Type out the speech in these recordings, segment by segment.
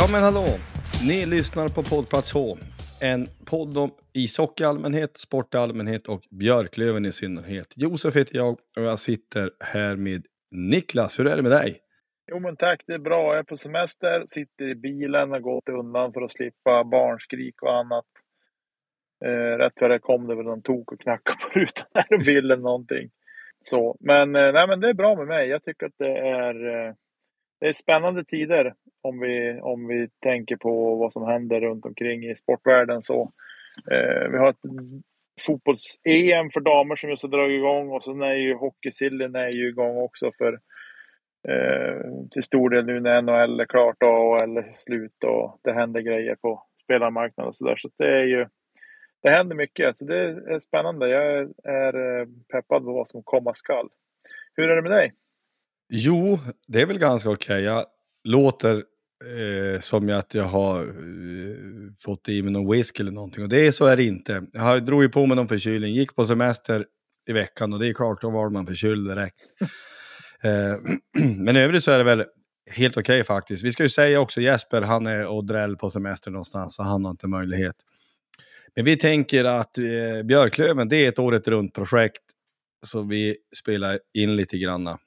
Ja men hallå! Ni lyssnar på Poddplats H. En podd om ishockey i allmänhet, sport i allmänhet och Björklöven i synnerhet. Josef heter jag och jag sitter här med Niklas. Hur är det med dig? Jo men tack, det är bra. Jag är på semester, sitter i bilen och gått undan för att slippa barnskrik och annat. Eh, rätt vad det kom det väl någon tok och knackade på rutan här och ville någonting. Så, men, eh, nej, men det är bra med mig. Jag tycker att det är, eh, det är spännande tider om vi, om vi tänker på vad som händer runt omkring i sportvärlden. Så, eh, vi har ett fotbolls-EM för damer som just har dragit igång och sen är ju hockeysillen är ju igång också för eh, till stor del nu när NHL är klart och AHL är slut och det händer grejer på spelarmarknaden och sådär. Så det är ju det händer mycket, så det är spännande. Jag är eh, peppad på vad som komma skall. Hur är det med dig? Jo, det är väl ganska okej. Okay. Jag låter eh, som att jag har eh, fått i mig någon whisky eller någonting. Och det så är det inte. Jag drog ju på mig någon förkylning, gick på semester i veckan och det är klart, då var man förkyld direkt. eh, men i övrigt så är det väl helt okej okay, faktiskt. Vi ska ju säga också Jesper, han är och dräll på semester någonstans, så han har inte möjlighet. Men vi tänker att eh, Björklöven, det är ett året runt projekt. Så vi spelar in lite granna.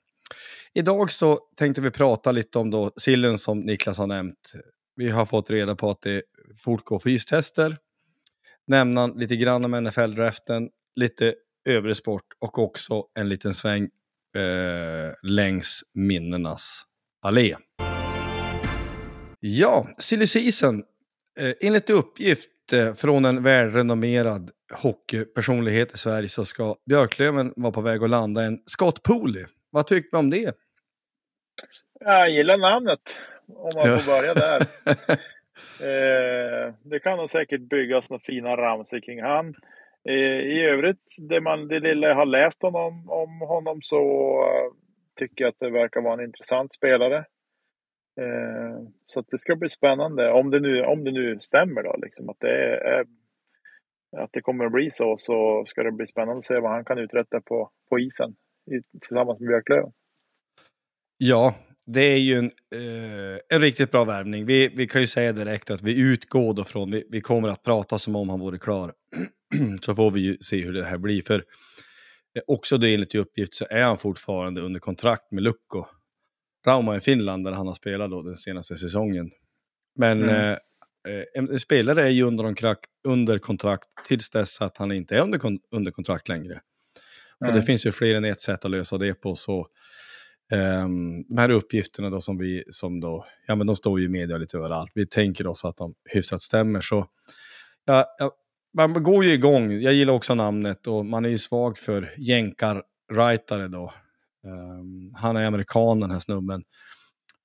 Idag så tänkte vi prata lite om då sillen som Niklas har nämnt. Vi har fått reda på att det fortgår fystester. Nämna lite grann om NFL-draften, lite övrig sport och också en liten sväng eh, längs minnenas allé. Ja, silly season. Eh, enligt uppgift eh, från en välrenommerad hockeypersonlighet i Sverige så ska Björklöven vara på väg att landa en Scott Pooley. Vad tycker man om det? Jag gillar namnet, om man får börja där. eh, det kan nog säkert byggas några fina ramsor kring han. Eh, I övrigt, det, man, det lilla jag har läst honom, om honom så uh, tycker jag att det verkar vara en intressant spelare. Eh, så det ska bli spännande, om det nu, om det nu stämmer då, liksom, att, det är, att det kommer att bli så, så ska det bli spännande att se vad han kan uträtta på, på isen i, tillsammans med Björklöven. Ja, det är ju en, eh, en riktigt bra värvning. Vi, vi kan ju säga direkt att vi utgår då från, vi, vi kommer att prata som om han vore klar. så får vi ju se hur det här blir. För eh, också det enligt uppgift så är han fortfarande under kontrakt med Lukko. Rauma i Finland där han har spelat då den senaste säsongen. Men mm. eh, en, en, spelare är ju under, kontrakt, under kontrakt tills dess att han inte är under, under kontrakt längre. Mm. Och det finns ju fler än ett sätt att lösa det på. så Um, de här uppgifterna då som vi, som då, ja men de står ju i media lite överallt. Vi tänker oss att de hyfsat stämmer. Så ja, ja, man går ju igång. Jag gillar också namnet och man är ju svag för jänkar-writare. då. Um, han är amerikan den här snubben.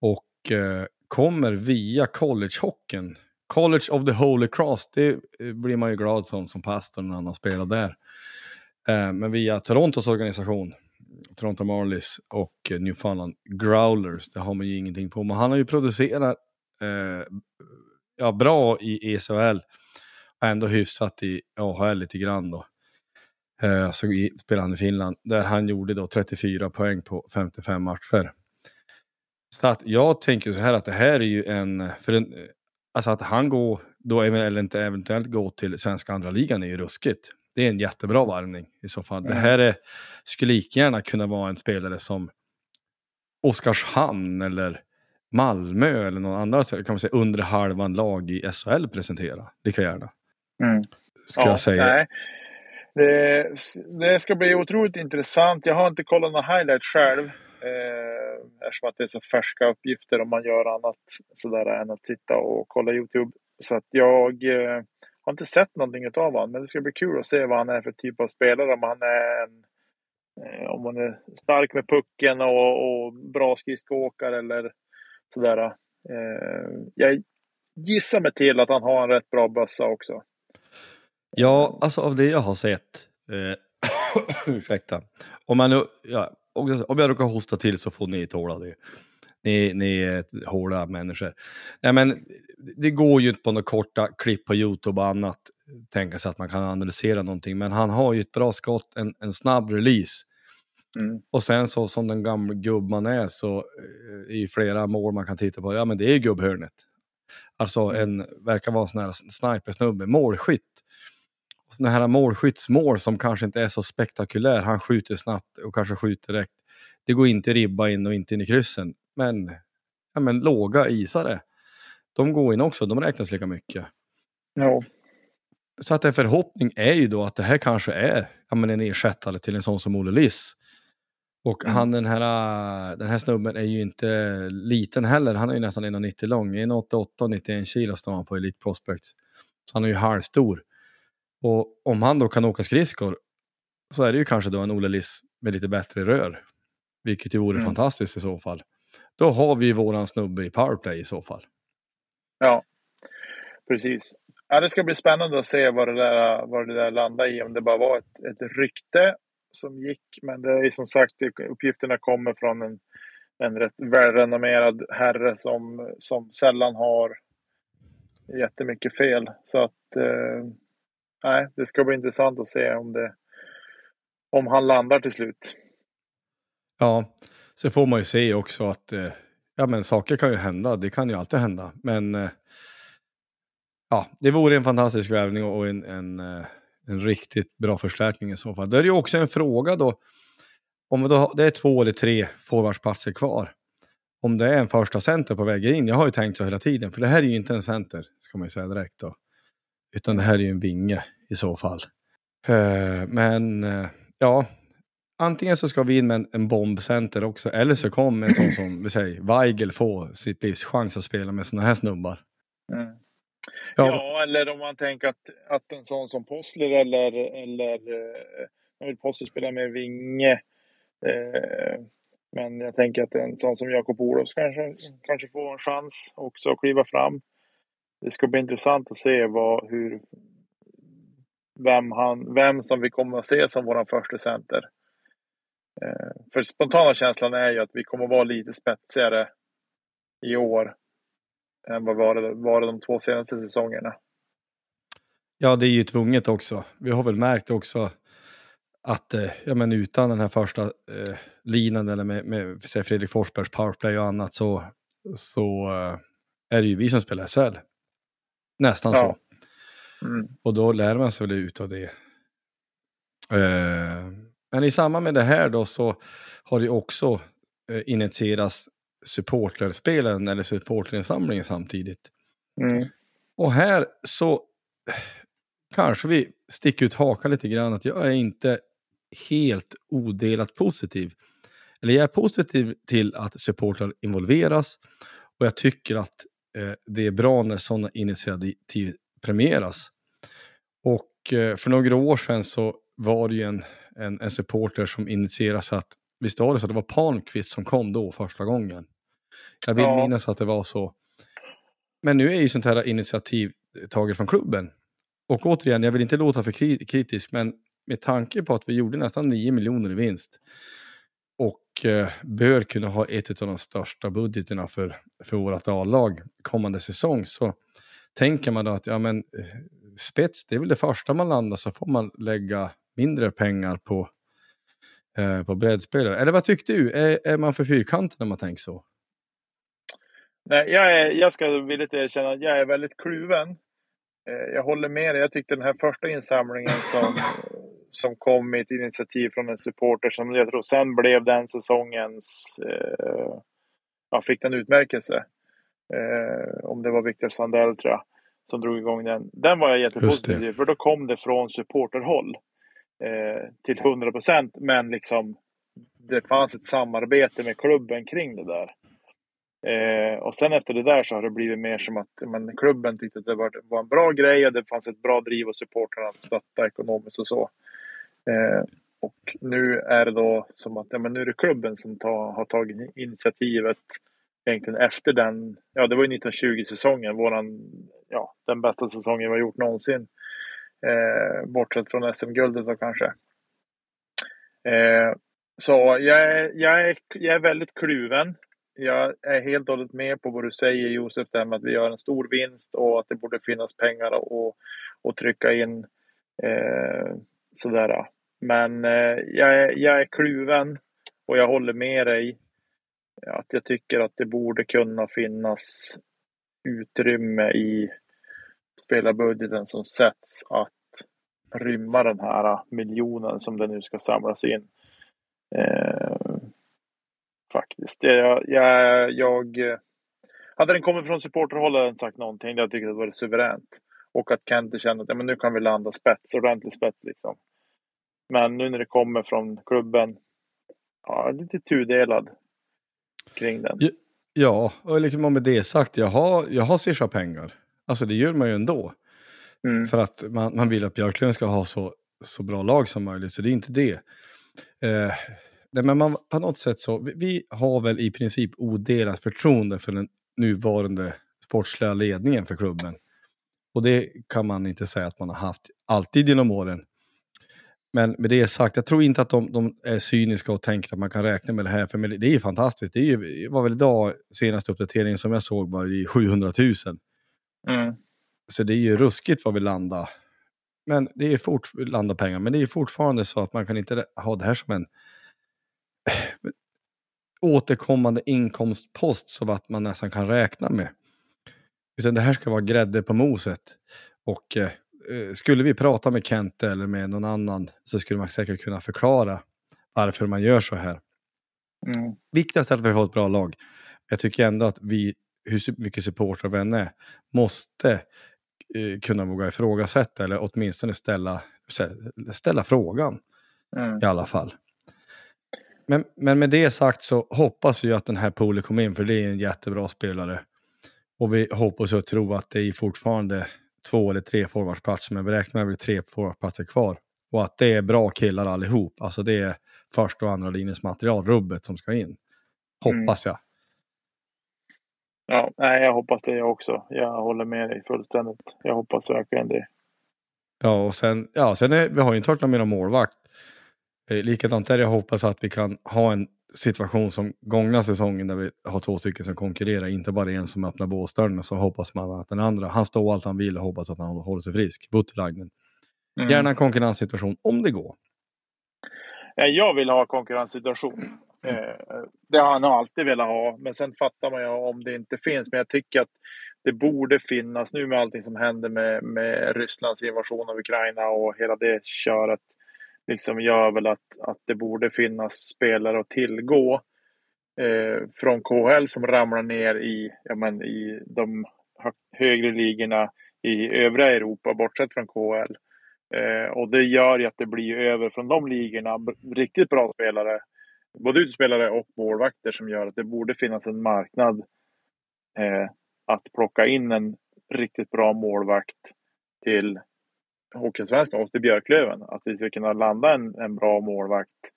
Och uh, kommer via collegehockeyn. College of the Holy Cross, det blir man ju glad som, som pastor när han har spelat där. Uh, men via Torontos organisation, Toronto Marlies och eh, Newfoundland Growlers, det har man ju ingenting på. Men han har ju producerat eh, ja, bra i ESHL ändå hyfsat i AHL lite grann då. Eh, alltså så spelade han i Finland, där han gjorde då 34 poäng på 55 matcher. Så att jag tänker så här att det här är ju en, för en, eh, alltså att han går, då eller inte eventuellt går till svenska andra ligan är ju ruskigt. Det är en jättebra varvning i så fall. Mm. Det här är, skulle lika gärna kunna vara en spelare som Oskarshamn eller Malmö eller någon annan kan man säga, undre halvan lag i SHL presentera. Lika gärna. Mm. Ska ja, jag säga. Nej. Det, det, ska bli otroligt intressant. Jag har inte kollat några highlights själv. Eh, eftersom att det är så färska uppgifter om man gör annat sådär än att sitta och kolla Youtube. Så att jag eh, har inte sett någonting av honom. Men det ska bli kul att se vad han är för typ av spelare. Om han är en, eh, om han är stark med pucken och, och bra skridskoåkare eller sådär. Eh, jag gissar mig till att han har en rätt bra bössa också. Ja, alltså av det jag har sett, eh, ursäkta, om, man nu, ja, om jag råkar hosta till så får ni tåla det. Ni, ni är hårda människor. Nej, men det går ju inte på några korta klipp på Youtube och annat, tänka sig att man kan analysera någonting, men han har ju ett bra skott, en, en snabb release. Mm. Och sen så som den gamla gubb man är så eh, i flera mål man kan titta på, ja men det är ju gubbhörnet. Alltså mm. en, verkar vara en sån här snipersnubbe, målskytt sådana här målskyttsmål som kanske inte är så spektakulär. Han skjuter snabbt och kanske skjuter direkt. Det går inte ribba in och inte in i kryssen. Men, ja, men låga isare, de går in också. De räknas lika mycket. Ja. Så att en förhoppning är ju då att det här kanske är ja, men en ersättare till en sån som Olle Liss. Och mm. han, den, här, den här snubben är ju inte liten heller. Han är ju nästan 1,90 lång. 1,88 91 kilo står han på Elite Prospects. Så han är ju halvstor. Och om han då kan åka skridskor så är det ju kanske då en Olle Liss med lite bättre rör. Vilket ju vore mm. fantastiskt i så fall. Då har vi våran snubbe i powerplay i så fall. Ja, precis. Ja, det ska bli spännande att se vad det där, vad det där landar i. Om det bara var ett, ett rykte som gick. Men det är som sagt, uppgifterna kommer från en, en rätt välrenommerad herre som, som sällan har jättemycket fel. Så att eh, nej, det ska bli intressant att se om, det, om han landar till slut. Ja, så får man ju se också att eh, ja, men saker kan ju hända. Det kan ju alltid hända. Men eh, ja, det vore en fantastisk värvning och en, en, eh, en riktigt bra förstärkning i så fall. Det är ju också en fråga då. Om då, det är två eller tre forwardsplatser kvar. Om det är en första center på väg in. Jag har ju tänkt så hela tiden. För det här är ju inte en center, ska man ju säga direkt då. Utan det här är ju en vinge i så fall. Eh, men eh, ja, antingen så ska vi in med en, en bombcenter också, eller så kommer en sån som vi säger, Weigel få sitt livs chans att spela med såna här snubbar. Mm. Ja. ja. eller om man tänker att, att en sån som Possler eller, eller eh, man vill Possler spela med vinge. Eh, men jag tänker att en sån som Jakob Olofs kanske, kanske får en chans också att kliva fram det ska bli intressant att se vad, hur, vem, han, vem som vi kommer att se som vår första center. Eh, för spontana känslan är ju att vi kommer att vara lite spetsigare i år än vad var det var de två senaste säsongerna. Ja, det är ju tvunget också. Vi har väl märkt också att eh, ja, men utan den här första eh, linan eller med, med Fredrik Forsbergs powerplay och annat så, så eh, är det ju vi som spelar SHL. Nästan ja. så. Mm. Och då lär man sig väl ut av det. Eh, men i samband med det här då så har det också eh, initierats supporterspelen eller supporterinsamlingen samtidigt. Mm. Och här så kanske vi sticker ut hakan lite grann att jag är inte helt odelat positiv. Eller jag är positiv till att supportrar involveras och jag tycker att eh, det är bra när sådana initiativ premieras. Och Och eh, för några år sedan så var det ju en, en, en supporter som initierade så att, visst var det så att det var Palmqvist som kom då första gången? Jag vill Ja. minnas att det var så. Men nu är ju sånt här initiativ taget från klubben. Och återigen, jag vill inte låta för kri- kritisk, men med tanke på att vi gjorde nästan 9 miljoner i vinst och eh, bör kunna ha ett av de största budgeterna för, för vårt A-lag kommande säsong så tänker man då att ja, men, eh, spets, det är väl det första man landar så får man lägga mindre pengar på, eh, på breddspelare. Eller vad tyckte du? Är, är man för fyrkantig när man tänker så? Nej, jag, är, jag ska villigt erkänna att jag är väldigt kluven. Eh, Jag håller med dig. Jag tyckte den här första insamlingen som, som kom med ett initiativ från en supporter som jag tror sen blev den säsongens... Eh, ja, fick den utmärkelse. Eh, om det var Victor Sandell tror jag som drog igång den. Den var jag jättepositiv till för då kom det från supporterhåll eh, till 100 procent. Men liksom det fanns ett samarbete med klubben kring det där. Eh, och sen efter det där så har det blivit mer som att men, klubben tyckte att det var, var en bra grej och det fanns ett bra driv och supportrarna att stötta ekonomiskt och så. Eh, och nu är det då som att ja, men nu är det klubben som ta, har tagit initiativet egentligen efter den, ja det var ju 1920-säsongen, våran, ja den bästa säsongen vi har gjort någonsin. Eh, bortsett från SM-guldet då kanske. Eh, så jag är, jag, är, jag är väldigt kluven. Jag är helt och hållet med på vad du säger Josef, det här med att vi gör en stor vinst och att det borde finnas pengar att, att trycka in. Eh, sådär. Men eh, jag, är, jag är kluven och jag håller med dig. Att jag tycker att det borde kunna finnas utrymme i spelarbudgeten som sätts att rymma den här miljonen som det nu ska samlas in. Eh, faktiskt. Jag, jag, jag, hade den kommit från supporterhåll hade jag inte sagt någonting. Jag tycker det var suveränt. Och att Kente kände att ja, men nu kan vi landa spets, ordentlig spets liksom. Men nu när det kommer från klubben, ja, lite tudelad kring den. Ja, Ja, och liksom med det sagt, jag har, jag har swishat pengar. Alltså det gör man ju ändå. Mm. För att man, man vill att Björklund ska ha så, så bra lag som möjligt, så det är inte det. Eh, nej, men man, på något sätt så, vi, vi har väl i princip odelat förtroende för den nuvarande sportsliga ledningen för klubben. Och det kan man inte säga att man har haft alltid genom åren. Men med det sagt, jag tror inte att de, de är cyniska och tänker att man kan räkna med det här. För det är ju fantastiskt. Det, är ju, var väl idag, senaste uppdateringen som jag såg, var i 700 000. Mm. Så det är ju ruskigt vad vi landar. Men det är fort, landar pengar, men det är fortfarande så att man kan inte ha det här som en återkommande inkomstpost så att man nästan kan räkna med. Utan det här ska vara grädde på moset. Och eh, skulle vi prata med Kent eller med någon annan så skulle man säkert kunna förklara varför man gör så här. Mm. Viktigast är att vi har ett bra lag. Jag tycker ändå att vi, hur mycket supportrar vi än är, måste eh, kunna våga ifrågasätta eller åtminstone ställa, ställa frågan Mm. i alla fall. Men, men med det sagt så hoppas vi att den här poolen kommer in, för det är en jättebra spelare. Och vi hoppas och tror att det är fortfarande två eller tre forwardsplatser, men vi räknar med tre forwardsplatser kvar. Och att det är bra killar allihop. Alltså det är första och andra linjens material, rubbet som ska in. Hoppas jag. Ja, nej, jag hoppas det jag också. Jag håller med dig fullständigt. Jag hoppas verkligen det. Ja, och sen, ja, sen är, vi har ju inte hört någon mer om målvakt. Eh, likadant där, jag hoppas att vi kan ha en situation som gångna säsongen där vi har två stycken som konkurrerar, inte bara en som öppnar båsdörren så hoppas man att den andra, han står allt han vill och hoppas att han håller sig frisk. Buttelainen. Mm. Gärna en konkurrenssituation om det går. Jag vill ha konkurrenssituation. Mm. Eh, det har han alltid velat ha, men sen fattar man ju om det inte finns. Men jag tycker att det borde finnas nu med allting som händer med, med Rysslands invasion av Ukraina och hela det köret. Liksom gör väl att, att det borde finnas spelare att tillgå eh, från KHL som ramlar ner i, ja, men, i de högre ligorna i övriga Europa, bortsett från KHL. Eh, och det gör ju att det blir över från de ligorna riktigt bra spelare, både utspelare och målvakter som gör att det borde finnas en marknad eh, att plocka in en riktigt bra målvakt till hockeysvenskan och till Björklöven. Att vi ska kunna landa en, en bra målvakt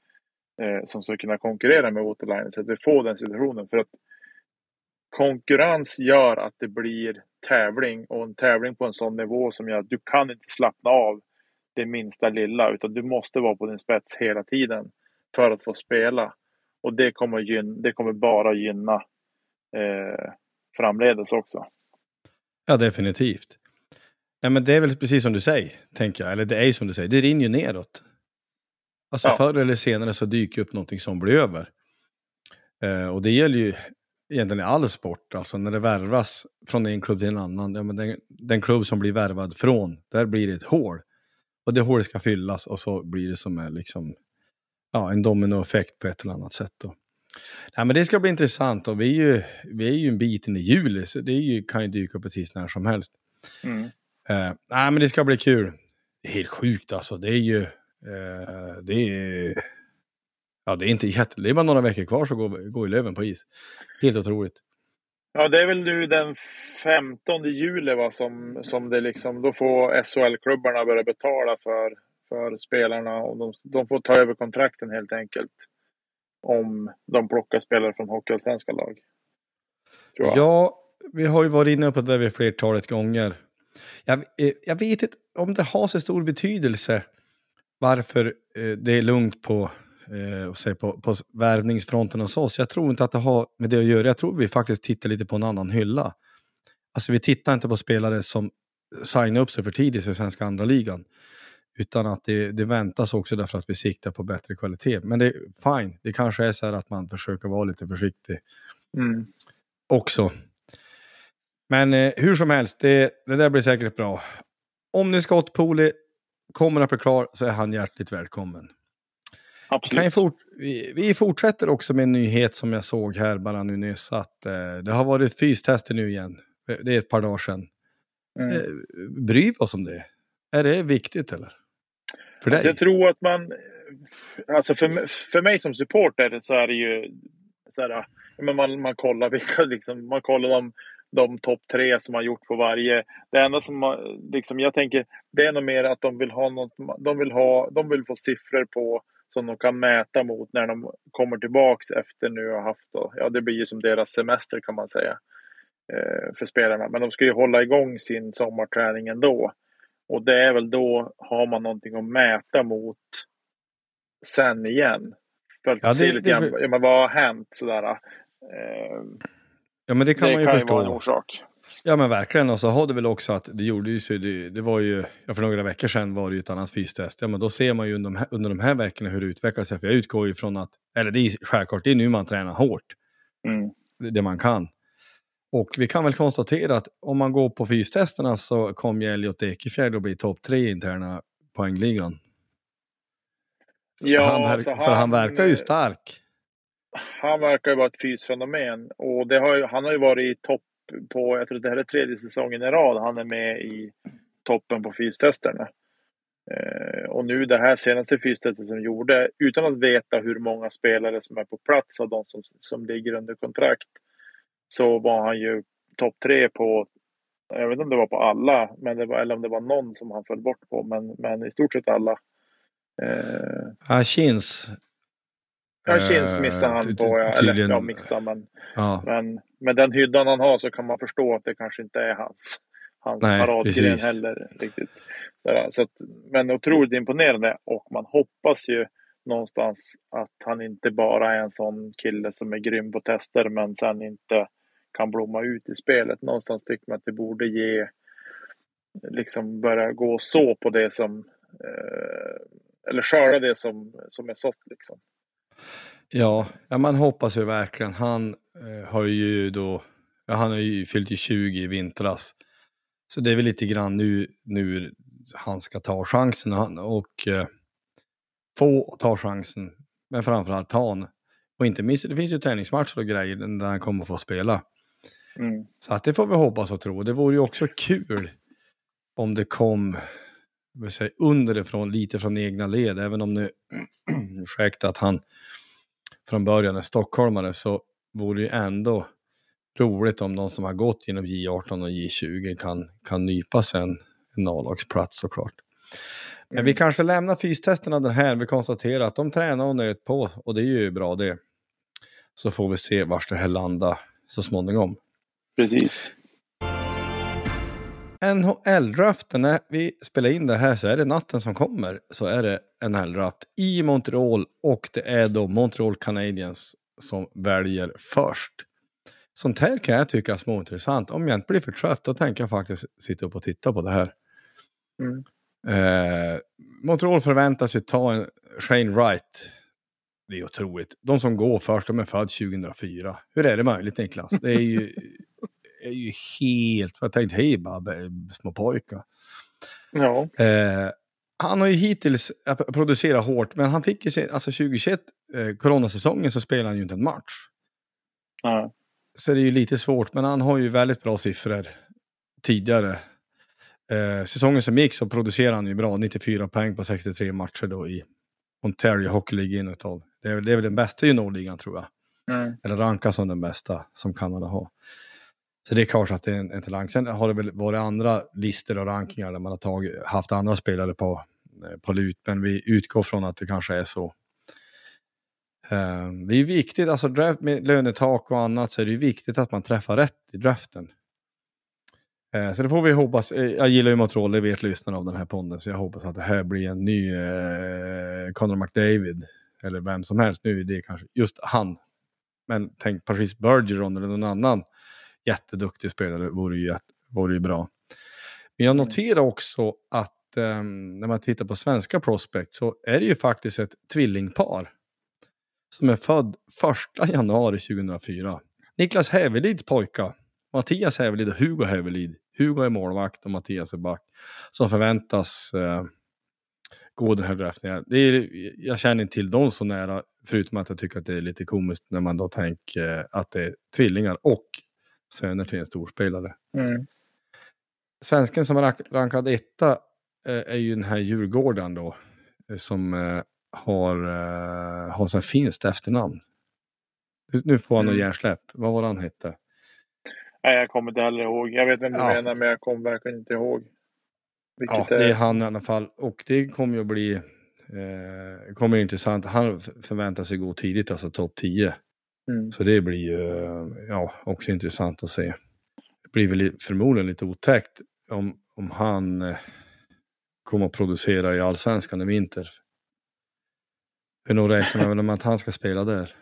eh, som ska kunna konkurrera med Waterline. Så att vi får den situationen. För att konkurrens gör att det blir tävling och en tävling på en sån nivå som gör att du kan inte slappna av det minsta lilla utan du måste vara på din spets hela tiden för att få spela. Och det kommer, gynna, det kommer bara gynna eh, framledes också. Ja, definitivt. Ja, men det är väl precis som du säger, tänker jag. Eller det är ju som du säger, det rinner ju neråt. Alltså Ja. förr eller senare så dyker upp någonting som blir över. Eh, och det gäller ju egentligen i all sport. Alltså när det värvas från en klubb till en annan. Ja, men den, den klubb som blir värvad från, där blir det ett hål. Och det hålet ska fyllas och så blir det som en, liksom, ja, en dominoeffekt på ett eller annat sätt. Då. Nej, men det ska bli intressant och vi är ju, vi är ju en bit in i juli så det ju, kan ju dyka upp precis när som helst. Mm. Eh, nej, men det ska bli kul. Helt sjukt alltså. Det är ju... Eh, det är... Ja, det är inte jätte... Det är bara några veckor kvar så går, går Löven på is. Helt otroligt. Ja, det är väl nu den 15 juli va, som, som det liksom, då får SHL-klubbarna börja betala för, för spelarna och de, de får ta över kontrakten helt enkelt. Om de plockar spelare från hockeyallsvenska lag. Ja, vi har ju varit inne på det vid flertalet gånger. Jag, eh, jag vet inte om det har så stor betydelse varför eh, det är lugnt på, eh, på, på värvningsfronten hos oss. Jag tror inte att det har med det att göra. Jag tror vi faktiskt tittar lite på en annan hylla. Alltså vi tittar inte på spelare som signar upp sig för tidigt i svenska andra ligan. Utan att det, det väntas också därför att vi siktar på bättre kvalitet. Men det är fine. Det kanske är så här att man försöker vara lite försiktig Mm. också. Men eh, hur som helst, det, det där blir säkert bra. Om ni Scott Pooley kommer att bli klar så är han hjärtligt välkommen. Absolut. fort, vi, vi fortsätter också med en nyhet som jag såg här bara nu nyss. Att, eh, det har varit fystester nu igen. Det är ett par dagar sedan. Mm. Eh, bryr vi oss om det? Är det viktigt eller? För dig? Alltså jag tror att man... Alltså för, för mig som supporter så är det ju... Så här, men man, man kollar vilka liksom, man kollar de, de topp tre som har gjort på varje. Det enda som man, liksom, jag tänker, det är nog mer att de vill ha något, de vill ha, de vill få siffror på som de kan mäta mot när de kommer tillbaks efter nu har haft då, ja det blir ju som deras semester kan man säga. Eh, för spelarna. Men de ska ju hålla igång sin sommarträning ändå. Och det är väl då har man någonting att mäta mot sen igen. För att Ja, det- se lite det- grann, ja, men vad har hänt sådär. Eh, ja, men det kan det man ju kan ju förstå. vara en orsak. Ja men verkligen, och så har det väl också att det gjorde ju så, det, det var ju, ja, för några veckor sedan var det ju ett annat fystest. Ja men då ser man ju under de här, under de här veckorna hur det utvecklar sig. För jag utgår ju från att, eller det är självklart, det är nu man tränar hårt, Mm. det, det man kan. Och vi kan väl konstatera att om man går på fystesterna så kommer ju Elliot Ekefjärd att bli topp tre i interna poängligan. Ja, han, verk- så för han verkar ju stark. Han verkar ju vara ett fysfenomen. Och det har ju, han har ju varit i topp på, jag tror det här är tredje säsongen i rad, han är med i toppen på fystesterna. Eh, och nu det här senaste fystestet som gjorde, utan att veta hur många spelare som är på plats av de som, som ligger under kontrakt, så var han ju topp tre på, jag vet inte om det var på alla, men det var, eller om det var någon som han föll bort på, men, men i stort sett alla. Eh. Ja, Kins Eh, missar han på, ja, eller ja, missar, men, Ja, men med den hyddan han har så kan man förstå att det kanske inte är hans, hans Nej, paradgren precis. heller. Riktigt. Så, så att, men otroligt imponerande och man hoppas ju någonstans att han inte bara är en sån kille som är grym på tester men sen inte kan blomma ut i spelet. Någonstans tycker man att det borde ge, liksom börja gå så på det som, eh, eller skörda det som, som är sått liksom. Ja, ja, man hoppas ju verkligen. Han eh, har ju då, ja, han har ju fyllt i 20 i vintras. Så det är väl lite grann nu, nu han ska ta chansen och, och eh, få ta chansen. Men framförallt ta han. Och inte minst, det finns ju träningsmatcher och grejer där han kommer få spela. Mm. Så att det får vi hoppas och tro. Det vore ju också kul om det kom säga, underifrån, lite från egna led. Även om nu, ursäkta att han från början är stockholmare så vore det ju ändå roligt om någon som har gått genom J18 och J20 kan, kan nypa sig en, en A-lagsplats såklart. Men Mm. vi kanske lämnar fystesterna den här. Vi konstaterar att de tränar och nöt på och det är ju bra det. Så får vi se vart det här landar så småningom. Precis. NHL-draften, när vi spelar in det här så är det natten som kommer så är det NHL-draft i Montreal och det är då Montreal Canadiens som väljer först. Sånt här kan jag tycka är småintressant. Om jag inte blir för trött då tänker jag faktiskt sitta upp och titta på det här. Mm. Eh, Montreal förväntas ju ta en Shane Wright. Det är otroligt. De som går först, de är född 2004. Hur är det möjligt Niklas? Det är ju, är ju helt... Jag tänkte, hej små pojkar. Ja. Eh, han har ju hittills producerat hårt, men han fick ju se, alltså 2021, eh, coronasäsongen, så spelade han ju inte en match. ja. Så det är ju lite svårt, men han har ju väldigt bra siffror tidigare. Eh, säsongen som gick så producerade han ju bra, 94 poäng på 63 matcher då i Ontario Hockey League in utav. Det är, det är väl den bästa juniorligan tror jag. Mm. Eller rankas som den bästa som Kanada har. Så det är klart att det är en, en talang. Sen har det väl varit andra listor och rankingar där man har tagit, haft andra spelare på, eh, på lut, men vi utgår från att det kanske är så. Um, Det är ju viktigt, alltså draft med lönetak och annat, så är det ju viktigt att man träffar rätt i draften. Uh, Så det får vi hoppas. Jag gillar ju Montreal, det vet lyssnarna av den här ponden. så jag hoppas att det här blir en ny uh, Conor McDavid. Eller vem som helst, nu är det kanske just han. Men tänk Patrice Bergeron eller någon annan jätteduktig spelare vore ju, vore ju bra. Men jag noterar också att ehm, när man tittar på svenska prospect så är det ju faktiskt ett tvillingpar som är född 1 januari 2004. Niklas Hävelids pojkar, Mattias Hävelid och Hugo Hävelid. Hugo är målvakt och Mattias är back. Som förväntas eh, gå den här draften. Det är, jag känner inte till dem så nära, förutom att jag tycker att det är lite komiskt när man då tänker eh, att det är tvillingar och söner till en storspelare. Mm. Svensken som är rank- rankad etta eh, är ju den här Djurgården då. eh, Som eh, har, har så här finskt efternamn. Nu- får han Mm. hjärnsläpp. Vad var han hette? Nej, jag kommer inte heller ihåg. Jag vet vem du Ja. menar, men jag kommer verkligen inte ihåg. Vilket Ja, det är han i alla fall. Och det kommer ju att bli eh, kommer ju intressant. Han f- förväntar sig gå tidigt, alltså topp 10. Mm. Så det blir ju ja, också intressant att se. Det blir väl li- förmodligen lite otäckt om, om han eh, kommer att producera i allsvenskan i vinter. För nog räknar man väl med att han ska spela där.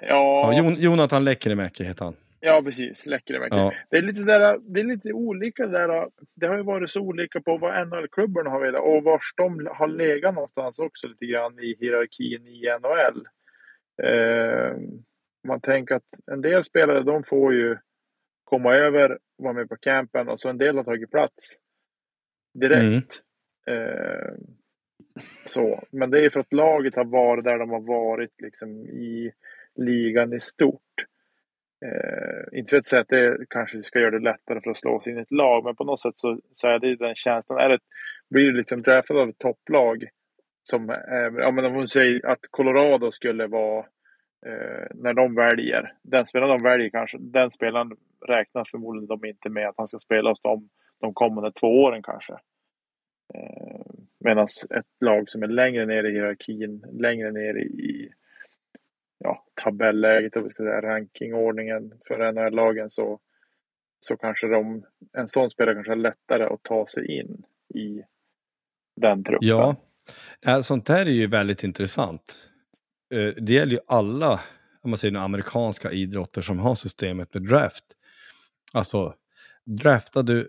Ja, Ja, Jon, Jonathan Lekkerimäki heter han. ja, precis. Läckeremäki. Ja. Det är lite där, det är lite olika där. Det har ju varit så olika på vad NHL-klubbarna har velat och vars de har legat någonstans också lite grann i hierarkin i NHL. Eh, man tänker att en del spelare de får ju komma över, vara med på campen och så en del har tagit plats direkt. Eh, så. Men det är för att laget har varit där de har varit liksom i ligan i stort. Eh, inte för att säga att det kanske ska göra det lättare för att slå sig in i ett lag, men på något sätt så, så är det den känslan. Är det, blir du liksom draftad av ett topplag, som, eh, ja, men om hon säger att Colorado skulle vara, eh, när de väljer, den spelaren de väljer kanske, den spelaren räknar förmodligen de inte med att han ska spela hos dem de kommande två åren kanske. Eh, Medan ett lag som är längre ner i hierarkin, längre ner i ja, tabelläget, vi ska säga rankingordningen för NHL-lagen så, så kanske de, en sån spelare kanske har lättare att ta sig in i den truppen. Ja sånt där är ju väldigt intressant. Eh, Det gäller ju alla om man säger nu, amerikanska idrotter som har systemet med draft. Alltså, draftar du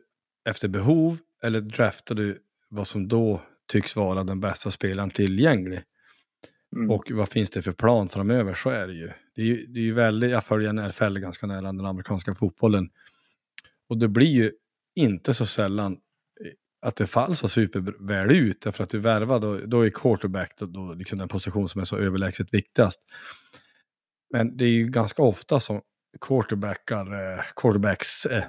efter behov eller draftar du vad som då tycks vara den bästa spelaren tillgänglig? Mm. Och vad finns det för plan framöver? Så är det ju. Det är ju, det är ju väldigt, jag följer NFL ganska nära den amerikanska fotbollen. Och det blir ju inte så sällan eh, att det faller så superväl ut. Därför att du värvar, då, då är quarterback då, då liksom den position som är så överlägset viktigast. Men det är ju ganska ofta som quarterbackar, eh, quarterbacks eh,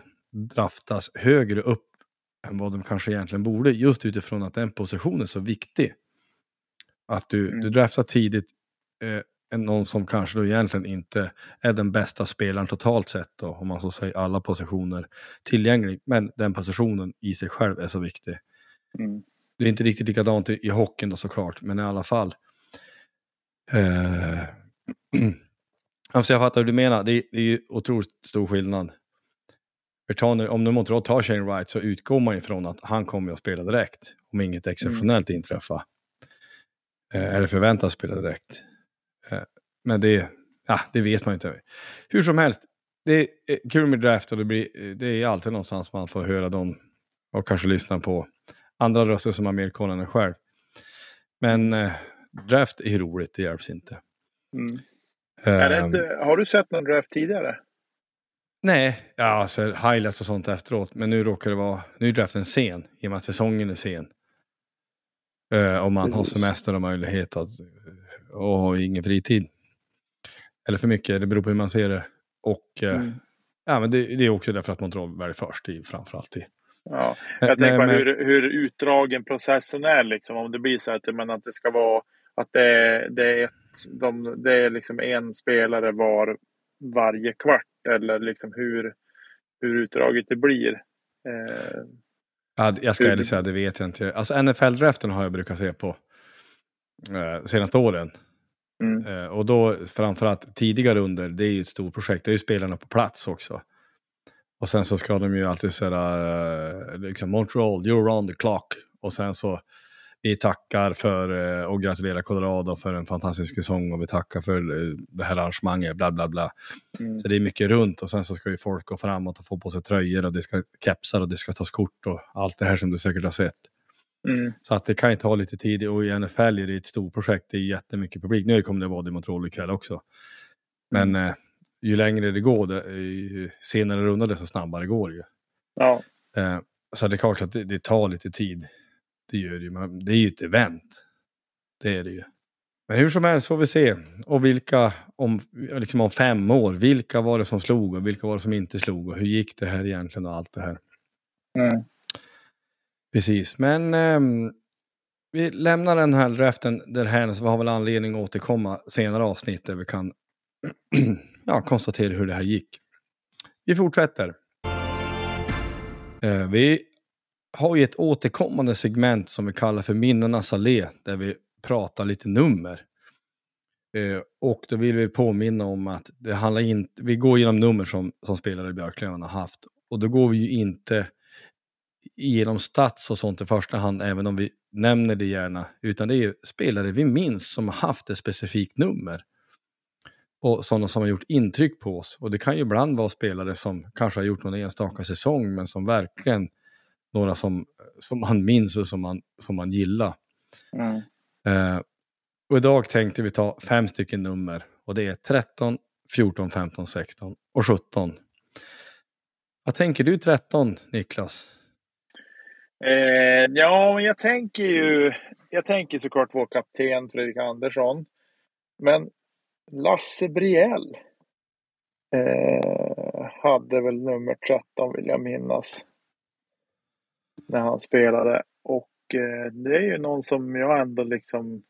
draftas högre upp än vad de kanske egentligen borde. Just utifrån att den positionen är så viktig. Att du, Mm. du draftar tidigt eh, någon som kanske då egentligen inte är den bästa spelaren totalt sett då, om man så säger alla positioner tillgänglig. Men den positionen i sig själv är så viktig. Mm. Det är inte riktigt likadant i, i hockeyn då såklart, men i alla fall. Eh, alltså jag fattar hur du menar, det, är- det är ju otroligt stor skillnad. För ta nu, om nu Montreal tar Shane Wright så utgår man ifrån att han kommer att spela direkt. Om inget exceptionellt inträffar. Eh, eller förväntas spela direkt. Eh, men det, ja, det vet man ju inte. Hur som helst, det är eh, kul med draft och det, blir, det är alltid någonstans man får höra dem och kanske lyssna på andra röster som har mer koll än en själv. Men eh, draft är roligt, det hjälps inte. Mm. Ehm, inte, har du sett någon draft tidigare? Nej, ja, alltså highlights och sånt efteråt. Men nu råkar det vara, nu är draften sen i och med att säsongen är sen. Eh, och man har Precis. semester och möjlighet att, och har ingen fritid. Eller för mycket, det beror på hur man ser det. Och eh, Mm. ja, men det, det är också därför att Montreal väljer först i framförallt i. Ja. Jag tänker men- på hur, hur utdragen processen är. Liksom. Om det blir så att, men att det ska vara att det är, det är, ett, de, det är liksom en spelare var varje kvart. Eller liksom hur, hur utdraget det blir. Eh, Ja, jag ska ärligt säga, det vet jag inte. Alltså NFL-draften har jag brukat se på eh, senaste åren. Mm, Eh, och då framförallt tidigare under, det är ju ett stort projekt. Det är ju spelarna på plats också. Och sen så ska de ju alltid säga, uh, liksom, Montreal, you're on the clock. Och sen så, vi tackar för eh, och gratulerar Colorado för en fantastisk säsong och vi tackar för eh, det här arrangemanget, bla bla bla. mm, Så det är mycket runt och sen så ska ju folk gå framåt och få på sig tröjor och det ska kepsar och det ska tas kort och allt det här som du säkert har sett. Mm, Så att det kan ju ta lite tid och i NFL är det ett stort projekt, det är jättemycket publik. Nu kommer det vara det Montreal ikväll också. Men eh, ju längre det går, det, ju senare runda desto snabbare går det ju. ja, Eh, så det är klart att det, det tar lite tid. Det gör det ju, men det är ju ett event. Det är det ju. Men hur som helst får vi se. Och vilka, om, liksom om fem år, vilka var det som slog och vilka var det som inte slog och hur gick det här egentligen och allt det här. mm, Precis, men eh, vi lämnar den här draften därhän så vi har väl anledning att återkomma senare avsnitt där vi kan ja, konstatera hur det här gick. Vi fortsätter. Eh, vi har ju ett återkommande segment som vi kallar för Minnenas allé där vi pratar lite nummer. Eh, och då vill vi påminna om att det handlar inte, vi går igenom nummer som, som spelare i Björklöven har haft. Och då går vi ju inte genom stats och sånt i första hand, även om vi nämner det gärna, utan det är ju spelare vi minns som har haft ett specifikt nummer. Och sådana som har gjort intryck på oss. Och det kan ju ibland vara spelare som kanske har gjort någon enstaka säsong, men som verkligen några som, som man minns och som man, som man gillar. mm. Eh, och idag tänkte vi ta fem stycken nummer. Och det är 13, 14, 15, 16 och 17. Vad tänker du 13, Niklas? Eh, ja, men jag tänker ju jag tänker såklart vår kapten Fredrik Andersson. Men Lasse Briell eh, hade väl nummer 13 vill jag minnas. När han spelade. Och eh, det är ju någon som jag ändå liksom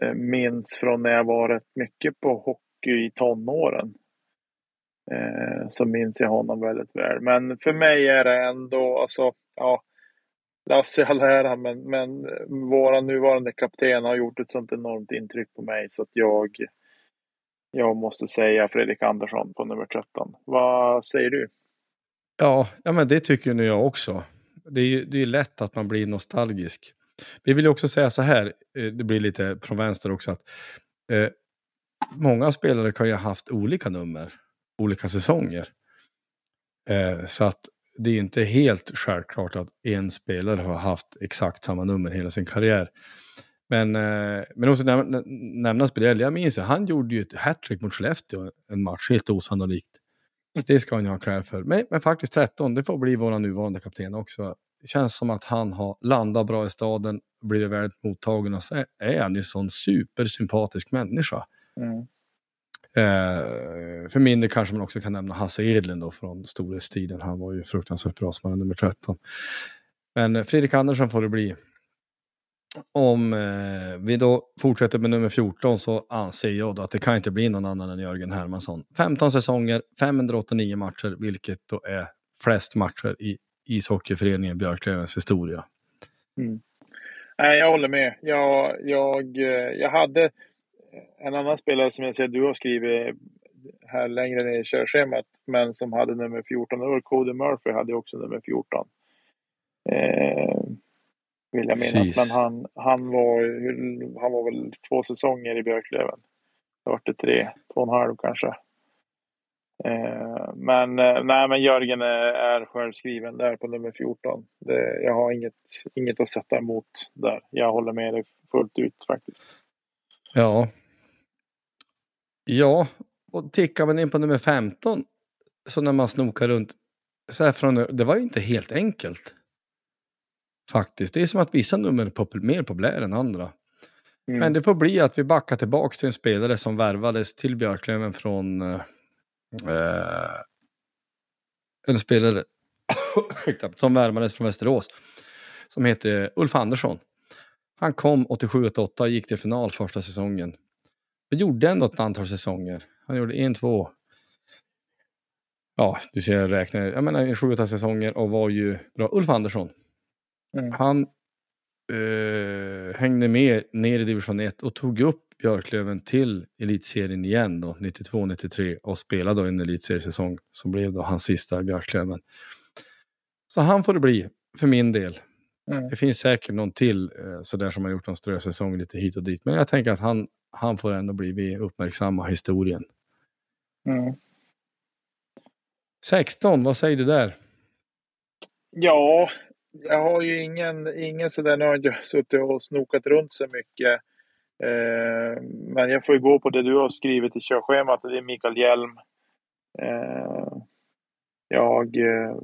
eh, minns från när jag var rätt mycket på hockey i tonåren. Eh, så minns jag honom väldigt väl. Men för mig är det ändå, alltså, ja. Lasse i all ära, men, men vår nuvarande kapten har gjort ett sånt enormt intryck på mig så att jag, jag måste säga Fredrik Andersson på nummer 13. Vad säger du? Ja, ja men det tycker nu jag också. Det är ju det är lätt att man blir nostalgisk. Vi vill också säga så här, eh, det blir lite från vänster också, att eh, många spelare kan ju ha haft olika nummer, olika säsonger. Eh, så att det är inte helt självklart att en spelare har haft exakt samma nummer hela sin karriär. Men, eh, men också näm nämna nämnas jag minns ju, han gjorde ju ett hattrick mot Skellefteå en match, helt osannolikt. Så det ska han ju ha cred för. Men, men faktiskt 13, det får bli vår nuvarande kapten också. Det känns som att han har landat bra i staden, blivit väldigt mottagen och så är- är han ju en sån supersympatisk människa. Mm. Eh, för min del kanske man också kan nämna Hasse Edlund då från storhetstiden. Han var ju fruktansvärt bra som nummer 13. Men eh, Fredrik Andersson får det bli. Om eh, vi då fortsätter med nummer 14 så anser jag då att det kan inte bli någon annan än Jörgen Hermansson. 15 säsonger, 589 matcher, vilket då är flest matcher i ishockeyföreningen Björklövens historia. Mm. Nej, jag håller med. Jag, jag, eh, jag hade en annan spelare som jag ser du har skrivit här längre ner i körschemat, men som hade nummer 14. Det var Cody Murphy hade också nummer 14. Eh, vill jag minnas. Precis. Men han, han, var, han var väl två säsonger i Björklöven. Det var det tre, två och en halv kanske. Eh, men, eh, nej, men Jörgen är, är självskriven där på nummer 14. Det, jag har inget, inget att sätta emot där. Jag håller med dig fullt ut faktiskt. Ja. Ja, och tickar man in på nummer 15, så när man snokar runt, så här från, det var ju inte helt enkelt. Faktiskt. Det är som att vissa nummer är popul mer populära än andra. Mm. Men det får bli att vi backar tillbaka till en spelare som värvades till Björklöven från... Eh, en spelare som värvades från Västerås. Som heter Ulf Andersson. Han kom 87-88 och gick till final första säsongen. Och gjorde ändå ett antal säsonger. Han gjorde en, två... Ja, du ser jag räknar. Jag menar sju, åtta säsonger och var ju bra. Ulf Andersson. Mm. Han eh, hängde med ner i division 1 och tog upp Björklöven till elitserien igen då, 92-93 och spelade då en elitseriesäsong som blev då hans sista i Björklöven. Så han får det bli, för min del. Mm. Det finns säkert någon till eh, sådär som har gjort någon strösäsong lite hit och dit. Men jag tänker att han, han får ändå bli uppmärksamma historien. Mm. 16, vad säger du där? Ja, jag har ju ingen, ingen sådär, nu har jag suttit och snokat runt så mycket. Eh, men jag får ju gå på det du har skrivit i körschemat, det är Mikael Hjelm. Eh, jag, eh,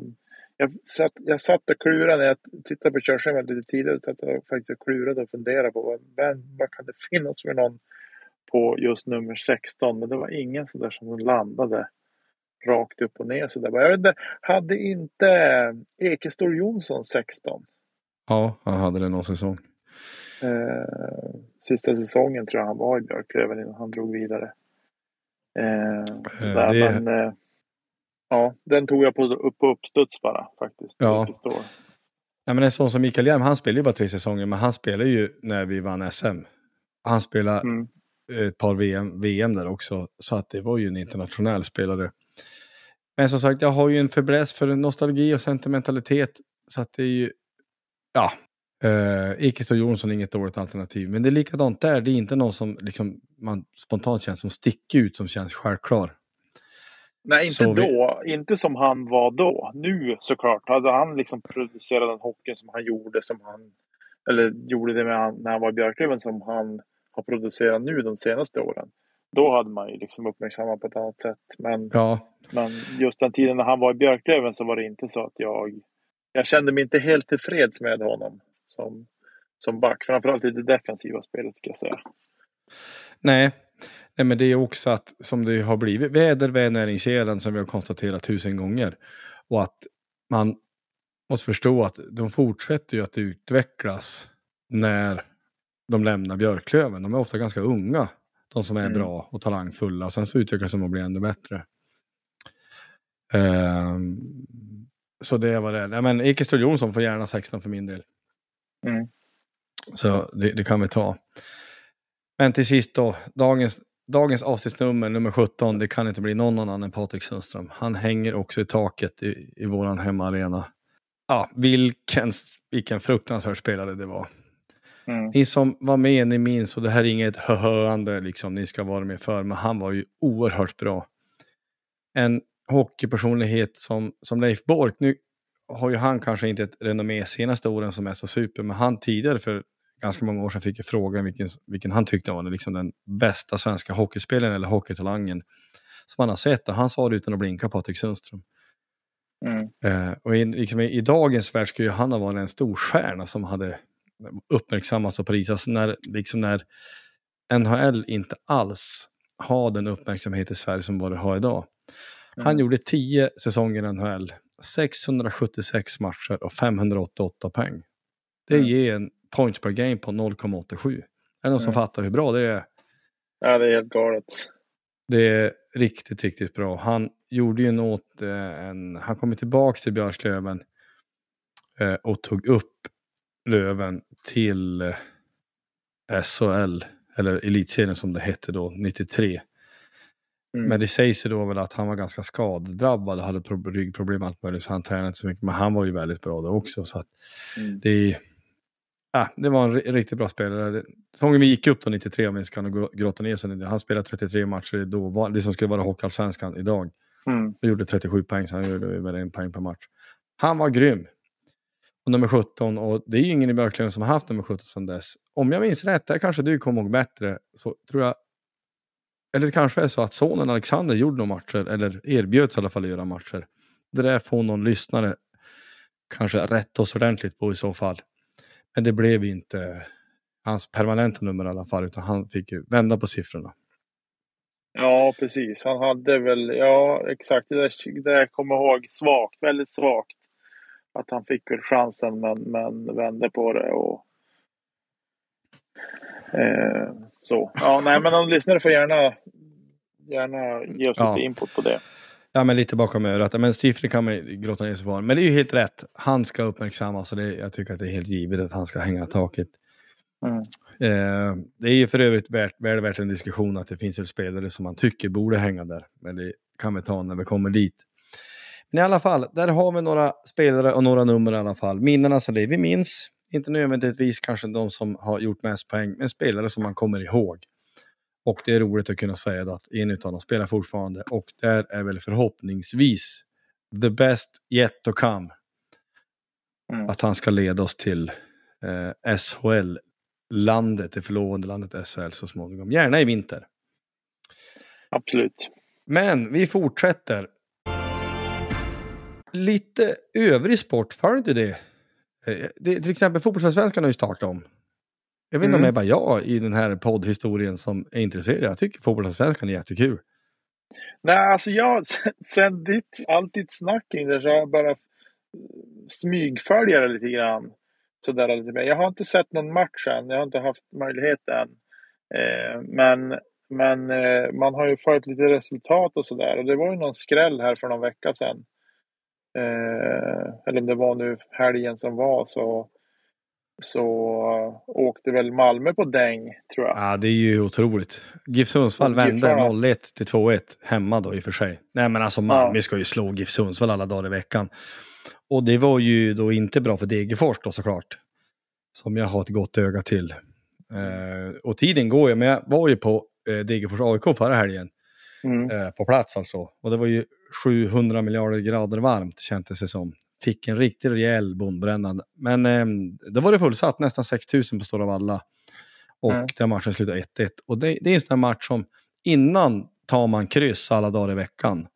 jag, satt, jag satt och klurade när jag tittade på körschemat lite tidigare, satt jag faktiskt och klurade och funderade på vad, vad kan det finnas för någon på just nummer 16, men det var ingen sådär som landade rakt upp och ner. Så där. Jag vet inte, hade inte Ekestor Jonsson 16? Ja, han hade det någon säsong. Eh, sista säsongen tror jag han var i Björklöven innan han drog vidare. Eh, eh, det... men, eh, ja, den tog jag på, upp på uppstuds bara faktiskt. Ja. Ja, men en sån som Mikael Hjelm, han spelade ju bara tre säsonger, men han spelade ju när vi vann SM. Han spelade mm. Ett par VM, VM där också, så att det var ju en internationell spelare. Men som sagt, jag har ju en fäbless för nostalgi och sentimentalitet. Så att det är ju, ja, eh, Ekestor Jonsson är inget dåligt alternativ. Men det är likadant där, det är inte någon som liksom, man spontant känns som sticker ut, som känns självklar. Nej, inte så då. Vi... Inte som han var då. Nu såklart. Hade han liksom producerat den hockeyn som han gjorde, som han, eller gjorde det med när han var i Björklöven, som han har producerat nu de senaste åren då hade man ju liksom uppmärksammat på ett annat sätt. Men, ja. men just den tiden när han var i Björklöven så var det inte så att jag... Jag kände mig inte helt tillfreds med honom som, som back. Framförallt i det defensiva spelet ska jag säga. Nej, Nej men det är också att som det har blivit väder, vädernäringskedjan som vi har konstaterat tusen gånger. Och att man måste förstå att de fortsätter ju att utvecklas när de lämnar Björklöven. De är ofta ganska unga de som är mm. bra och talangfulla. Sen så utvecklas de och blir ännu bättre. Um, så det var det. Ja, men Ekestor Jonsson får gärna 16 för min del. Mm. Så det, det, kan vi ta. Men till sist då, dagens, dagens avsnittsnummer, nummer 17, det kan inte bli någon annan än Patrik Sundström. Han hänger också i taket i, i våran hemmaarena. Ja, vilken, vilken fruktansvärd spelare det var. Mm. Ni som var med, ni minns, och det här är inget höhöande liksom, ni ska vara med för, men han var ju oerhört bra. En hockeypersonlighet som, som Leif Bork, nu har ju han kanske inte ett renommé senaste åren som är så super, men han tidigare för ganska många år sedan fick jag frågan vilken, vilken han tyckte var liksom den bästa svenska hockeyspelaren eller hockeytalangen som han har sett. Och han sa det utan att blinka, Patrik Sundström. Mm. Eh, och i, liksom, i, dagens värld skulle han ha varit en stor stjärna som hade uppmärksammas och prisas när, liksom när NHL inte alls har den uppmärksamhet i Sverige som vad det har idag. Mm. Han gjorde 10 säsonger i NHL, 676 matcher och 588 poäng. Det mm. ger en points per game på 0,87. Är det någon som mm. fattar hur bra det är? Ja, det är helt galet. Det är riktigt, riktigt bra. Han gjorde ju något, eh, en, han kom tillbaka till Björklöven eh, och tog upp Löven till eh, SHL, eller Elitserien som det hette då, 93. Mm. Men det sägs ju då väl att han var ganska skadedrabbad och hade pro- ryggproblem och allt möjligt, så han tränade inte så mycket. Men han var ju väldigt bra då också. Så att Mm. det, ja, det var en ri- riktigt bra spelare. Säsongen vi gick upp då 93, om vi ska grotta ner sig. Han spelade 33 matcher då, var- det som skulle vara Hockeyallsvenskan idag. Mm. Han gjorde 37 poäng, så han gjorde väl en poäng per match. Han var grym. Och nummer 17, och det är ju ingen i Björklöven som har haft nummer 17 sedan dess. Om jag minns rätt, där kanske du kommer ihåg bättre, så tror jag... Eller det kanske är så att sonen Alexander gjorde några matcher, eller erbjöds i alla fall att göra matcher. Det där får någon lyssnare kanske rätta oss ordentligt på i så fall. Men det blev inte hans permanenta nummer i alla fall, utan han fick ju vända på siffrorna. Ja, precis. Han hade väl, ja exakt, det där, det där kommer jag ihåg svagt, väldigt svagt. Att han fick väl chansen men, men vände på det och eh, så. Ja, nej men de lyssnare får gärna, gärna ge oss Ja. lite input på det. Ja, men lite bakom örat. Men siffror kan man grotta ner sig på. Men det är ju helt rätt. Han ska uppmärksammas och det, jag tycker att det är helt givet att han ska hänga taket. Mm. Eh, det är ju för övrigt värt, väl värt en diskussion att det finns ju spelare som man tycker borde hänga där. Men det kan vi ta när vi kommer dit. Men i alla fall, där har vi några spelare och några nummer i alla fall. Minnena som vi minns. Inte nödvändigtvis kanske de som har gjort mest poäng, men spelare som man kommer ihåg. Och det är roligt att kunna säga att en av dem spelar fortfarande och där är väl förhoppningsvis the best yet to come. Mm. Att han ska leda oss till eh, SHL-landet, det förlovande landet SHL så småningom. Gärna i vinter. Absolut. Men vi fortsätter. Lite övrig sport, följer inte det? Eh, det till exempel fotbollsallsvenskan har ju startat om. Jag vet inte om det är bara jag i den här poddhistorien som är intresserad. Jag tycker fotbollsallsvenskan är jättekul. Nej, alltså jag, sen, ditt, allt ditt snack kring det så har jag bara smygfölja det lite grann. Sådär lite mer. Jag har inte sett någon match än, jag har inte haft möjlighet än. Eh, men men eh, man har ju följt lite resultat och sådär. Och det var ju någon skräll här för någon vecka sedan. Eh, eller om det var nu helgen som var så så åkte väl Malmö på däng, tror jag. Ja, det är ju otroligt. GIF Sundsvall vände GIF, ja. 0-1 till 2-1 hemma då i och för sig. Nej, men alltså Malmö Ja. ska ju slå GIF Sundsvall alla dagar i veckan. Och det var ju då inte bra för Degerfors då såklart. Som jag har ett gott öga till. Eh, och tiden går ju, men jag var ju på eh, Degerfors AIK förra helgen. Mm. Eh, på plats alltså. Och det var ju 700 miljarder grader varmt kändes det som. Fick en riktigt rejäl bondbränna. Men eh, då var det fullsatt, nästan 6000 på Stora Valla. Och Mm. den matchen slutade 1-1. Och det, det är en sån här match som innan tar man kryss alla dagar i veckan.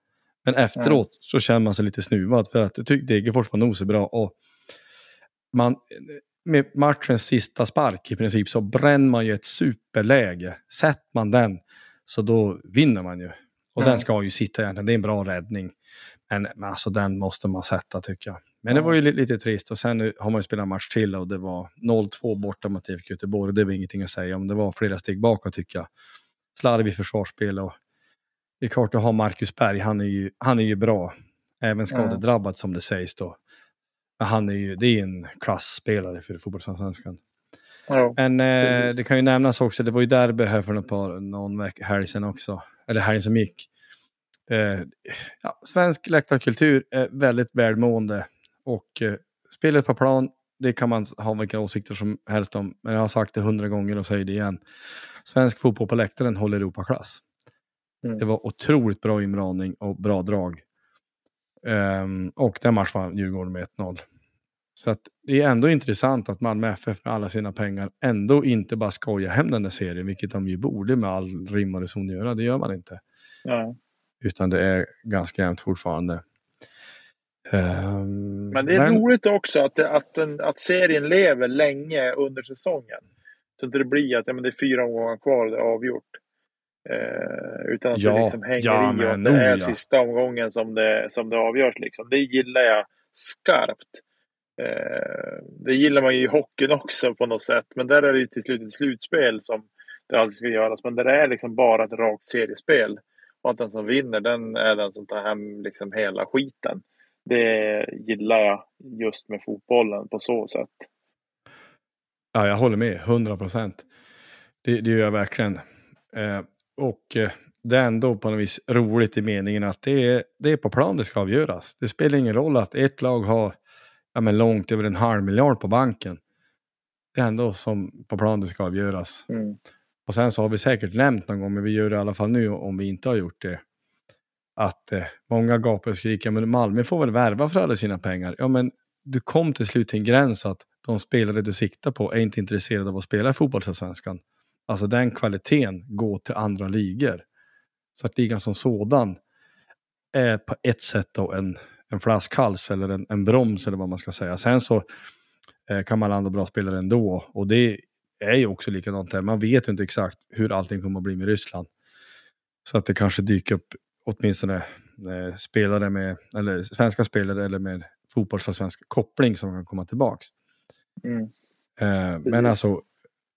Men efteråt så känner man sig lite snuvad för att jag tyckte Degerfors var nog så bra. Och man, med matchens sista spark i princip så bränner man ju ett superläge. Sätter man den så då vinner man ju. Och Mm. den ska ju sitta egentligen, det är en bra räddning. Men, men alltså den måste man sätta tycker jag. Men det var ju li- lite trist och sen nu har man ju spelat match till och det var 0-2 borta mot IFK Göteborg. Det var ingenting att säga om. Det var flera steg bakåt tycker jag. Slarvig försvarsspel och det är klart att ha Marcus Berg, han är ju, han är ju bra. Även skadedrabbad som det sägs då. Men han är ju, det är en klassspelare för fotbollsallsvenskan. Ja. Men eh, det kan ju nämnas också, det var ju derby här för ett par, någon veck, helg sedan också. Eller helgen som gick. Eh, ja, svensk läktarkultur är väldigt välmående. Och eh, spelet på plan, det kan man ha vilka åsikter som helst om. Men jag har sagt det hundra gånger och säger det igen. Svensk fotboll på läktaren håller Europaklass. Mm. Det var otroligt bra inramning och bra drag. Ehm, och den matchen vann Djurgården med 1-0. Så att det är ändå intressant att Malmö FF med alla sina pengar ändå inte bara skojar hem den där serien, vilket de ju borde med all rim och reson göra. Det gör man inte. Ja. Utan det är ganska jämnt fortfarande. Ehm, Men det är roligt också att, det, att, den, att serien lever länge under säsongen. Så att det blir att ja, men det är fyra omgångar kvar och det är avgjort. Eh, utan att Ja, det liksom hänger ja, i och men att det är ja. sista omgången som det, som det avgörs. Liksom. Det gillar jag skarpt. Eh, det gillar man ju i hockeyn också på något sätt. Men där är det ju till slut ett slutspel som det alltid ska göras. Men där det är liksom bara ett rakt seriespel. Och att den som vinner, den är den som tar hem liksom hela skiten. Det gillar jag just med fotbollen på så sätt. Ja, jag håller med, 100 procent. Det, det gör jag verkligen. Eh, och eh, det är ändå på något vis roligt i meningen att det är, det är på plan det ska avgöras. Det spelar ingen roll att ett lag har ja, men långt över en halv miljard på banken. Det är ändå som på plan det ska avgöras. Mm. Och sen så har vi säkert nämnt någon gång, men vi gör det i alla fall nu om vi inte har gjort det. Att eh, många gapar och skriker, men Malmö får väl värva för alla sina pengar. Ja, men du kom till slut till en gräns att de spelare du siktar på är inte intresserade av att spela i fotbollsallsvenskan. Alltså den kvaliteten går till andra ligor. Så att ligan som sådan är på ett sätt då en, en flaskhals eller en, en broms eller vad man ska säga. Sen så eh, kan man landa bra spelare ändå och det är ju också likadant där. Man vet inte exakt hur allting kommer att bli med Ryssland. Så att det kanske dyker upp åtminstone eh, spelare med, eller svenska spelare eller med fotbollsallsvensk koppling som kan komma tillbaks. Mm. Eh, men alltså,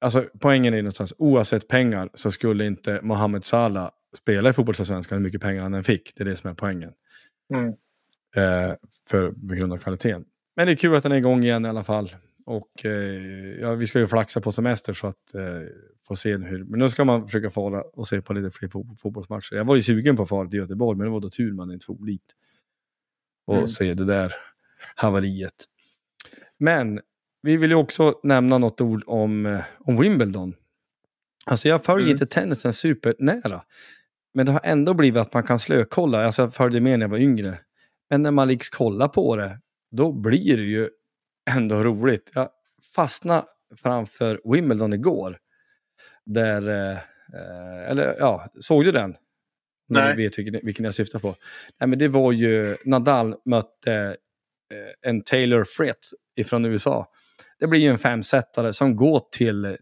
alltså poängen är någonstans, oavsett pengar så skulle inte Mohamed Salah spela i fotbollsallsvenskan hur mycket pengar han än fick. Det är det som är poängen. Mm. Eh, för grund av kvaliteten. Men det är kul att den är igång igen i alla fall. Och eh, ja, vi ska ju flaxa på semester så att eh, få se hur. Men nu ska man försöka fara och se på lite fler fo- fotbollsmatcher. Jag var ju sugen på att fara till Göteborg, men det var då tur man inte for dit. Och Mm. se det där haveriet. Men vi vill ju också nämna något ord om, eh, om Wimbledon. Alltså jag följer Mm. inte tennisen supernära. Men det har ändå blivit att man kan slökolla. Alltså jag följde med när jag var yngre. Men när man liksom kollar på det, då blir det ju ändå roligt. Jag fastnade framför Wimbledon igår. Där, eh, eller ja, såg du den? När Nej. du vet vilken, vilken jag syftar på. Nej, men det var ju, Nadal mötte eh, en Taylor Fritz ifrån USA. Det blir ju en femsetare som går till,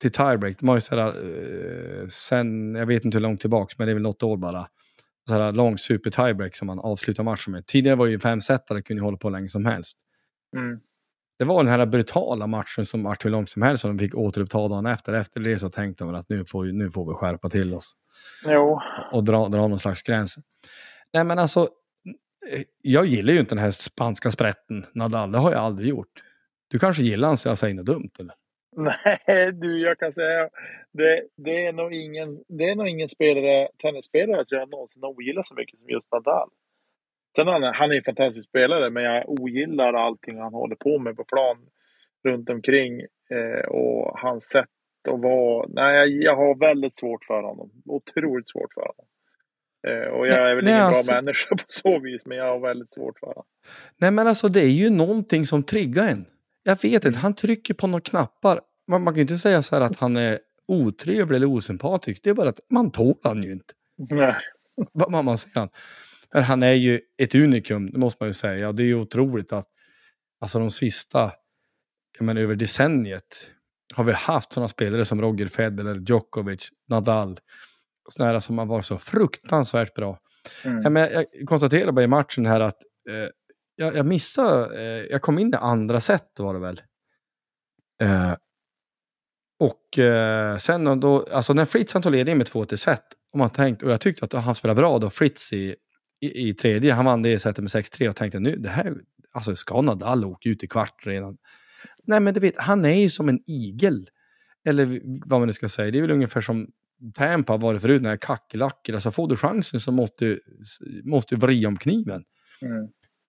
till tiebreak. De har ju sådär, eh, sen, jag vet inte hur långt tillbaks, men det är väl något år bara. Sådär lång super tiebreak som man avslutar matchen med. Tidigare var ju femsetare, kunde hålla på länge som helst. Mm. Det var den här brutala matchen som vart hur långt som helst som de fick återuppta dagen efter. Efter det så tänkte de att nu får, nu får vi skärpa till oss Jo, och dra, dra någon slags gräns. Nej men alltså, eh, jag gillar ju inte den här spanska sprätten, Nadal, det har jag aldrig gjort. Du kanske gillar han så jag säger något dumt eller? nej du, jag kan säga det, det, är nog ingen, det är nog ingen spelare, tennisspelare tror jag någonsin ogillar så mycket som just Nadal. Sen han, han är en fantastisk spelare, men jag ogillar allting han håller på med på plan runt omkring eh, och hans sätt att vara. Nej, jag, har väldigt svårt för honom. Otroligt svårt för honom. Eh, och jag är väl nej, ingen alltså- bra människa på så vis, men jag har väldigt svårt för honom. Nej men alltså det är ju någonting som triggar en. Jag vet inte, han trycker på några knappar. Man, man kan ju inte säga så här att han är otrevlig eller osympatisk. Det är bara att man tål han ju inte. Nej. Vad vad man säger. Men han är ju ett unikum, det måste man ju säga. Och det är ju otroligt att alltså de sista, jag menar över decenniet, har vi haft sådana spelare som Roger Federer, Djokovic, Nadal. Sådana som har varit så fruktansvärt bra. Mm. Ja, men jag konstaterade bara i matchen här att eh, jag, jag missade, eh, jag kom in i andra set var det väl. Eh, och eh, sen då, alltså när Fritz han tog ledningen med 2 till set, och, man tänkt, och jag tyckte att han spelade bra då, Fritz i, i, i tredje, han vann det setet med 6-3 och tänkte nu, det här, alltså ska Nadal åka ut i kvart redan? Nej men du vet, han är ju som en igel. Eller vad man nu ska säga, det är väl ungefär som Tampa var det förut, när här kackerlackor. Alltså får du chansen så måste du, måste du vrida om kniven. Mm.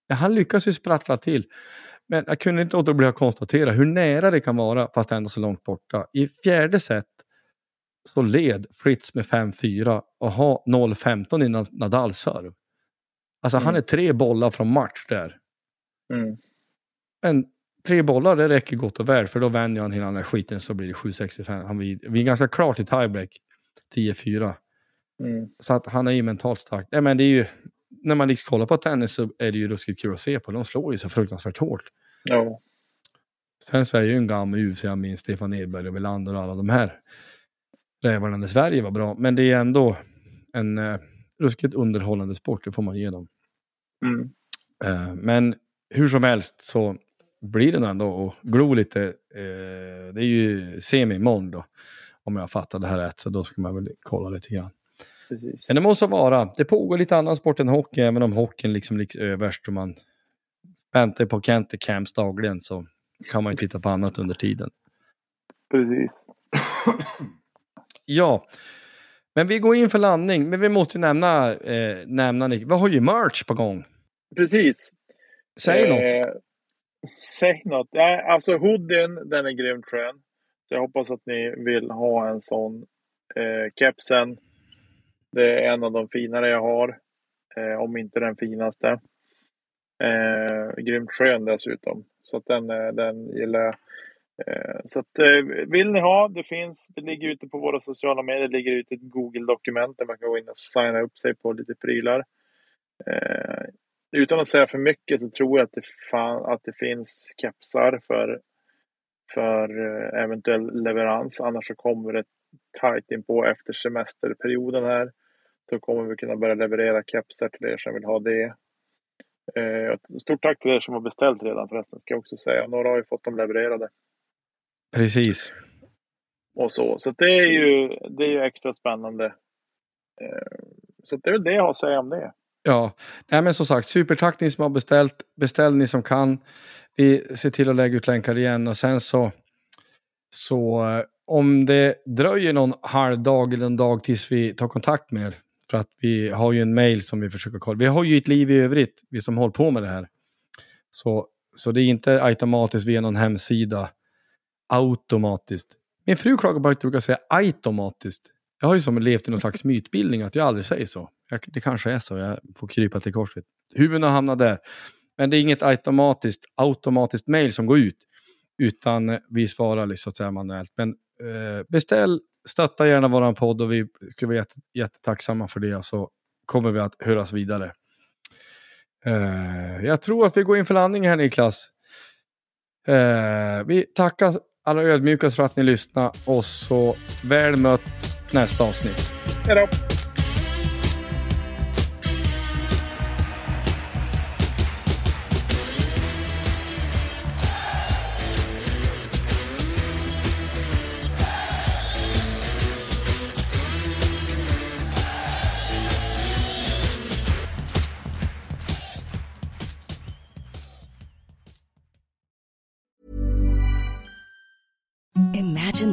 Han lyckas ju sprattla till. Men jag kunde inte låta bli att konstatera hur nära det kan vara, fast ändå så långt borta. I fjärde set så led Fritz med 5-4 och har 0-15 innan Nadal serv. Alltså han Mm. är tre bollar från match där. Mm. Men tre bollar, det räcker gott och väl, för då vänder han hela den här skiten så blir det 7-65. Han vi, vi är ganska klart i tiebreak, 10-4. Mm. Så att han är ju mentalt stark. Nej, men det är ju, när man liksom kollar på tennis så är det ju ruskigt kul att se på. De slår ju så fruktansvärt hårt. Jo. Sen så är ju en gammal UFC, jag minns Stefan Edberg och Welander och alla de här rävarna när Sverige var bra. Men det är ändå en eh, ruskigt underhållande sport, det får man ge dem. Mm. Eh, men hur som helst så blir det nog ändå att glo lite. Eh, det är ju semi imorgon då. Om jag fattar det här rätt, så då ska man väl kolla lite grann. Precis. Men det måste vara. Det pågår lite annan sport än hockey, även om hockeyn liksom ligger överst och man väntar på Kente Camps dagligen så kan man ju titta på annat under tiden. Precis. Ja, men vi går in för landning. Men vi måste ju nämna, eh, nämna Nick. Vi har ju merch på gång. Precis. Säg något. Eh, säg något. Ja, alltså hoodien, den är grymt skön. Så jag hoppas att ni vill ha en sån. Eh, kepsen, det är en av de finare jag har. Eh, om inte den finaste. Eh, grymt skön dessutom. Så att den, eh, den gillar jag. Eh, så att, eh, vill ni ha, det finns, det ligger ute på våra sociala medier, det ligger ute ett Google-dokument där man kan gå in och signa upp sig på lite prylar. Eh, utan att säga för mycket så tror jag att det, fan, att det finns kepsar för, för eh, eventuell leverans. Annars så kommer det tajt in på efter semesterperioden här. Så kommer vi kunna börja leverera kepsar till er som vill ha det. Stort tack till er som har beställt redan förresten, ska jag också säga. Några har ju fått dem levererade. Precis. Och så. Så det är ju, det är ju extra spännande. Eh, så det är väl det jag har att säga om det. Ja, Nej, men som sagt, supertack ni som har beställt. Beställ ni som kan. Vi ser till att lägga ut länkar igen och sen så, så eh, om det dröjer någon halvdag eller en dag tills vi tar kontakt med er. För att vi har ju en mail som vi försöker kolla. Vi har ju ett liv i övrigt, vi som håller på med det här. Så, så det är inte automatiskt via någon hemsida automatiskt. Min fru klagar på att jag brukar säga automatiskt. Jag har ju som levt i någon slags mytbildning att jag aldrig säger så. Jag, det kanske är så, jag får krypa till korset. Huvudet har hamnat där. Men det är inget automatiskt, automatiskt mail som går ut. Utan vi svarar liksom, så att säga manuellt. Men eh, beställ, stötta gärna våran podd och vi skulle vara jätte, jättetacksamma för det. Så kommer vi att höras vidare. Eh, jag tror att vi går in för landning här Niklas. Eh, vi tackar alla ödmjukast för att ni lyssnade och så väl mött nästa avsnitt. Hej då!